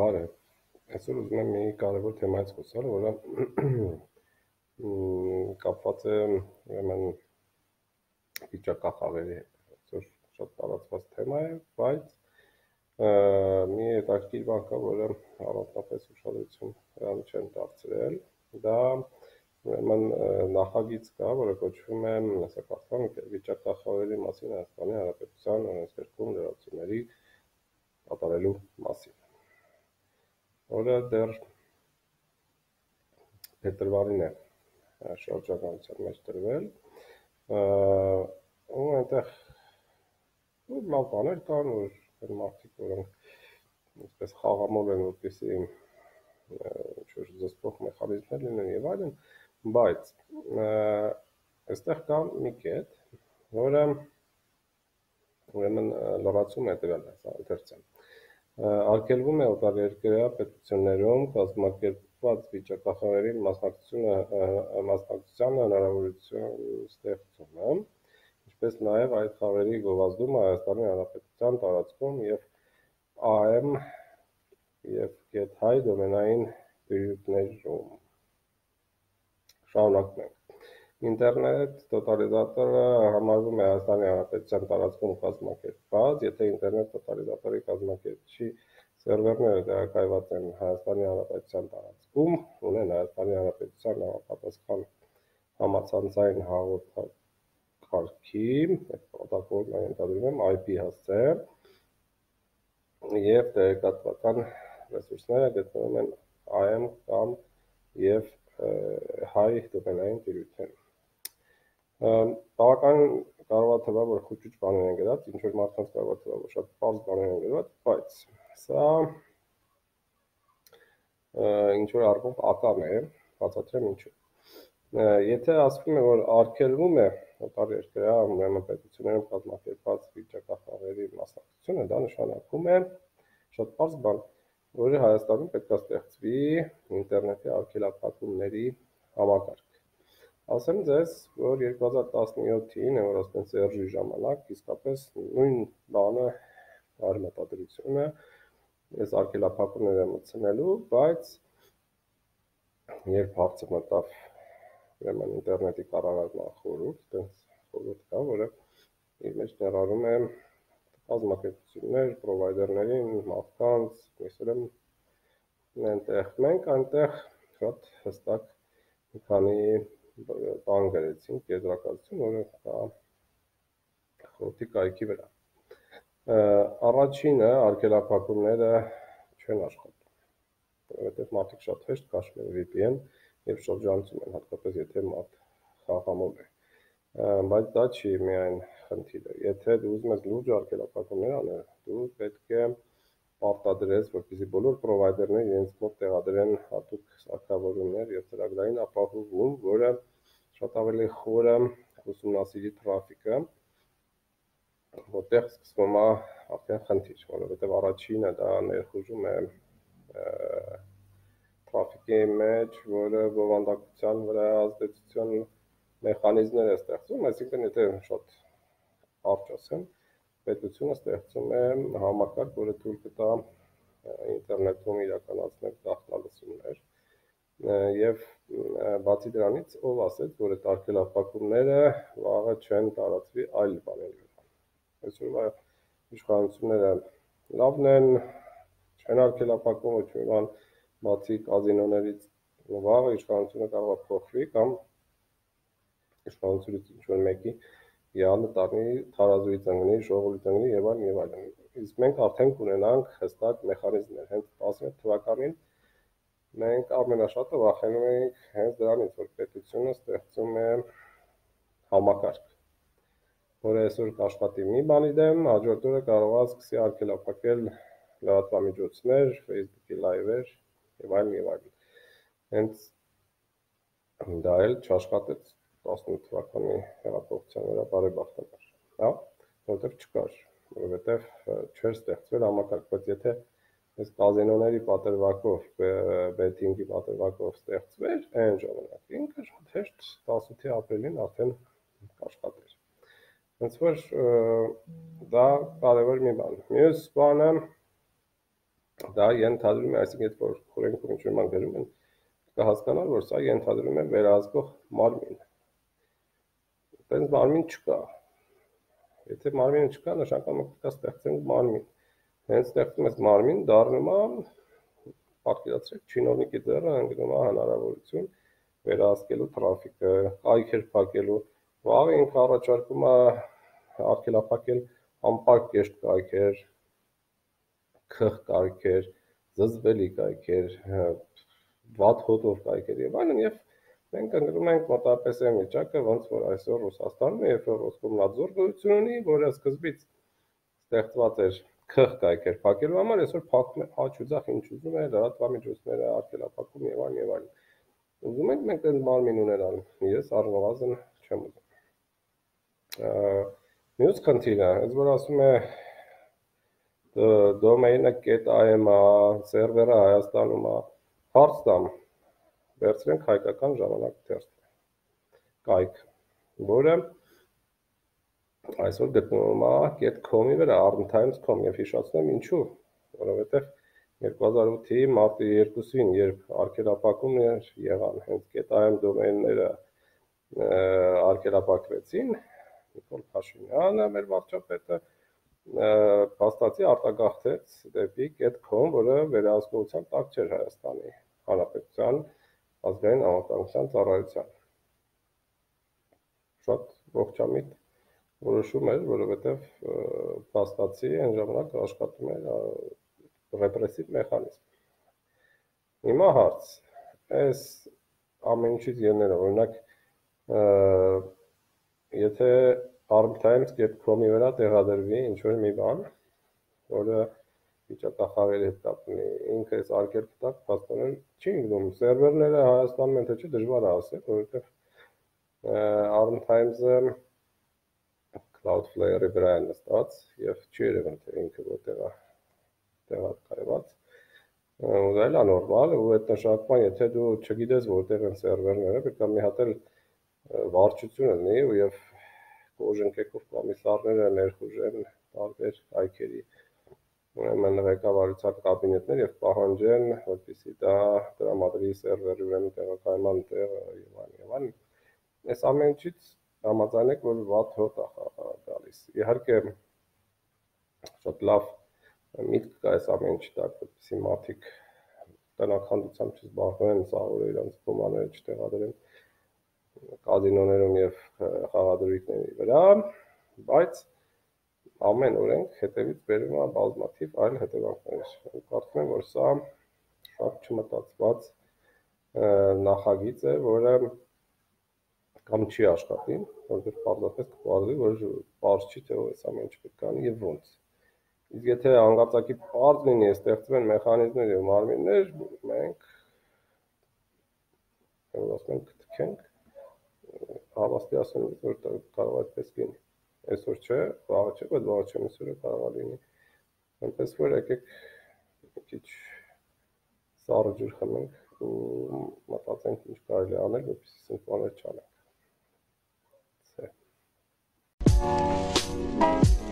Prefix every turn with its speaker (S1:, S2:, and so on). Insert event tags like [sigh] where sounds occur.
S1: Բարև։ Այսօր ուզում եմ մի կարևոր թեմայից խոսալ, որը [clears throat] կապված է ուրեմն վիճակախաղերի հետ։ Այսօր շատ տարածված թեմա է, բայց մի հետաքրքիր բան կա, որը առանձնապես ուշադրություն հրան չեն դարձրել։ Դա ուրեմն նախագիծ կա, որը կոչվում է հասարակական վիճակախաղերի մասին Հայաստանի Հանրապետության օրենսգրքում լրացումների կատարելու մասին որը դեռ փետրվարին է շրջականության մեջ տրվել ու այնտեղ ու լավ բաներ կան որ այն մարդիկ որոնք այսպես խաղամոլ են որպեսի ինչ-որ զսպող մեխանիզմներ լինեն եւ այլն բայց այստեղ կա մի կետ որը ուրեմն լրացում է տվել հա ընթերցեմ արգելվում է օտարերկրյա պետություններում կազմակերպված վիճակախաղերի մասնակցության հնարավորություն ստեղծումը, ինչպես նաև այդ խաղերի գովազդումը Հայաստանի Հանրապետության տարածքում եւ AM եւ GetHigh դոմենային տիրույթներում շարունակում ենք Ինտերնետ տոտալիզատորը համարվում է Հայաստանի Հանրապետության տարածքում կազմակերպված, եթե ինտերնետ տոտալիզատորի կազմակերպչի սերվերները տեղակայված են Հայաստանի Հանրապետության տարածքում, ունեն Հայաստանի Հանրապետության համապատասխան համացանցային հաղորդակարգի, պրոտոկոլն ենթադրում եմ IP հասցե եւ տեղեկատվական ռեսուրսները գտնվում են AM կամ եւ հայ դոմենային տիրույթներում բավականին կարող է թվա, որ խոճուճ բաներ են գրած, ինչ որ մարդկանց կարող է թվա, որ շատ པարզ բաներ են գրված, բայց սա ինչ որ առումով ական է, բացատրեմ ինչու։ Եթե ասվում է, որ արգելվում է օտար երկրյա ուրեմն պետություններում կազմակերպված վիճակախաղերի մասնակցությունը, դա նշանակում է շատ པարզ բան, որը Հայաստանում պետք է ստեղծվի ինտերնետի արգելափակումների համակարգ Ասեմ ձեզ, որ 2017-ին Էվրոստեն Սերժի ժամանակ իսկապես նույն բանը արի մտադրությունը ես արգելափակումներ եմ մտցնելու, բայց երբ հարցը մտավ ուրեմն ինտերնետի կառավարման խորհուրդ, այդպես խորհուրդ կա, որը իր մեջ ներառում է կազմակերպություններ, պրովայդերներին, մարդկանց, այսօրեմ այնտեղ մենք այնտեղ շատ հստակ մի քանի բան գրեցինք կենդրակացություն, որը խորհրդի կայքի վրա։ Առաջինը արգելափակումները չեն աշխատում, որովհետև մարդիկ շատ հեշտ քաշում են VPN եւ շրջանցում են, հատկապես եթե մարդ խաղամոլ է։ Բայց դա չի միայն խնդիրը։ Եթե դու ուզում ես լուրջ արգելափակումներ անել, դու պետք է պարտադրես, որպեսզի բոլոր պրովայդերները իրենց մոտ տեղադրեն հատուկ սարքավորումներ եւ ծրագրային ապահովում, որը շատ ավելի խորը ուսումնասիրի տրաֆիկը, որտեղ սկսվում է արդեն խնդիր, որովհետև առաջինը դա ներխուժում է տրաֆիկի մեջ, որը բովանդակության վրա ազդեցություն մեխանիզմներ է ստեղծում, այսինքն եթե շատ արջ ասեմ, պետությունը ստեղծում է համակարգ, որը թույլ կտա ինտերնետում իրականացնել գաղտնալսումներ, եւ բացի դրանից ով ասեց, որ այդ արկելապակումները վաղը չեն տարածվի այլ բաների վրա։ Այսօրվա իշխանությունները լավն են, չեն մի բան, բացի կազինոներից վաղը իշխանությունը կարող է փոխվի կամ իշխանությունից ինչ որ մեկի յանը տանի թարազուի ծնգնի, շողովի ծնգնի եւ այլն եւ այլն։ Իսկ մենք արդեն կունենանք հստակ մեխանիզմներ։ Հենց 17 թվականին Մենք ամենաշատը վախենում ենք հենց դրանից, որ պետությունը ստեղծում է համակարգ, որը այսօր կաշխատի մի բանի դեմ, հաջորդ օրը կարող է սկսի արգելափակել լրատվամիջոցներ, Facebook-ի լայվեր եւ այլն եւ այլն։ Հենց դա էլ չաշխատեց 18 թվականի հեղափոխության վրա բարեբախտաբար, հա, որովհետեւ չկար, որովհետեւ չէր ստեղծվել համակարգ, բայց եթե այս կազինոների պատրվակով, բեթինգի պատրվակով ստեղծվեր այն ժամանակ ինքը շատ հեշտ 18 ապրիլին արդեն կաշխատեր։ Հենց որ դա կարևոր մի բան։ Մյուս բանը դա ենթադրում է, այսինքն երբ որ խորենքում ինչ-որ ման գրում են, կհասկանալ, որ սա ենթադրում է վերահսկող մարմին։ Այդպես մարմին չկա։ Եթե մարմինը չկա, նշանակում է կա ստեղծենք մարմին։ Հենց ստեղծում ես մարմին, դառնում է պատկերացրեք չինովնիկի դերը ընկնում է հնարավորություն վերահսկելու տրաֆիկը, կայքեր փակելու, վաղը ինքը առաջարկում է արգելափակել անպարկ կեշտ կայքեր, քխ կայքեր, զզվելի կայքեր, վատ հոտով կայքեր եւ այլն եւ մենք ընկնում ենք մոտավորապես այն վիճակը, ոնց որ այսօր Ռուսաստանում երբ որ Ռոսկոմնadzor գույություն ունի, որը սկզբից ստեղծված էր քխ կայքեր փակելու համար, այսօր փակում է աճ ու ձախ ինչ ուզում է, լրատվամիջոցները արգելափակում եւ այլն եւ այլն։ Ուզում ենք մենք այդ մարմին ունենալ։ Ես առնվազն չեմ ուզում։ Մյուս խնդիրը, այս որ ասում է դոմեյնը .am-ը, սերվերը Հայաստանում է, հարց տամ, վերցրենք հայկական ժամանակ թերթը, կայք, որը այսօր գտնվում է .com-ի վրա, arntimes.com եւ հիշացնեմ ինչու, որովհետեւ 2008-ի մարտի 2-ին, երբ արկելապակումներ եղան, հենց .am դոմեյնները արկելապակվեցին, Նիկոլ Փաշինյանը, մեր վարչապետը, փաստացի արտագաղթեց դեպի get.com, որը վերահսկողության տակ չէր Հայաստանի Հանրապետության ազգային անվտանգության ծառայության։ Շատ ողջամիտ որոշում էր, որովհետև փաստացի այն ժամանակ աշխատում էր ռեպրեսիվ մեխանիզմ։ Հիմա հարց. այս ամեն ինչից ելնելը, օրինակ եթե armtimes.com-ի վրա տեղադրվի ինչ-որ մի բան, որը վիճակախաղերի հետ կապ ունի, ինքը այս արկել կտակ փաստորեն չի ընկնում։ Սերվերները Հայաստանում են թե չէ դժվար է ասել, որովհետև armtimes-ը Cloudflare-ի վրա է նստած եւ չի երևում թե ինքը որտեղ է տեղակայված ու դա էլ է նորմալ ու այդ նշանակման եթե դու չգիտես որտեղ են սերվերները պետք է մի հատ էլ վարչություն լինի ու եւ կոժենկեկով կոմիսարները ներխուժեն տարբեր այքերի ուրեմն ղեկավարության կաբինետներ եւ պահանջեն, որպեսզի դա դրամատրի սերվերի ուրեմն տեղակայման տեղը եւ այլն եւ այլն։ Այս ամեն ինչից համաձայնեք, որ վատ հոտ է գալիս։ Իհարկե շատ լավ միտք կա այս ամեն ինչի տակ, որպեսզի մարդիկ տնական չզբաղվեն, սա որ իրանց կոմաները չտեղադրեն կազինոներում եւ խաղադրույքների վրա, բայց ամեն օրենք հետևից բերում է բազմաթիվ այլ հետևանքներ։ Կարծում եմ, որ սա շատ չմտածված նախագիծ է, որը կամ չի աշխատի, որովհետեւ պարզապես կպարզվի, որ պարզ չի թե այս ամեն ինչը պետք անի եւ ոնց։ Իսկ եթե հանգարցակի պարզ լինի, ստեղծվեն մեխանիզմներ եւ մարմիններ, մենք ասում ենք կթքենք հավաստի ասում եմ, որ կարող այդպես լինի։ Այսօր չէ, վաղը չէ, բայց վաղը չէ միսուրը կարող լինի։ Այնպես որ եկեք մի քիչ սառը ջուր խմենք ու մտածենք ինչ կարելի անել, որպեսզի սնկվաներ չանենք։ Bye.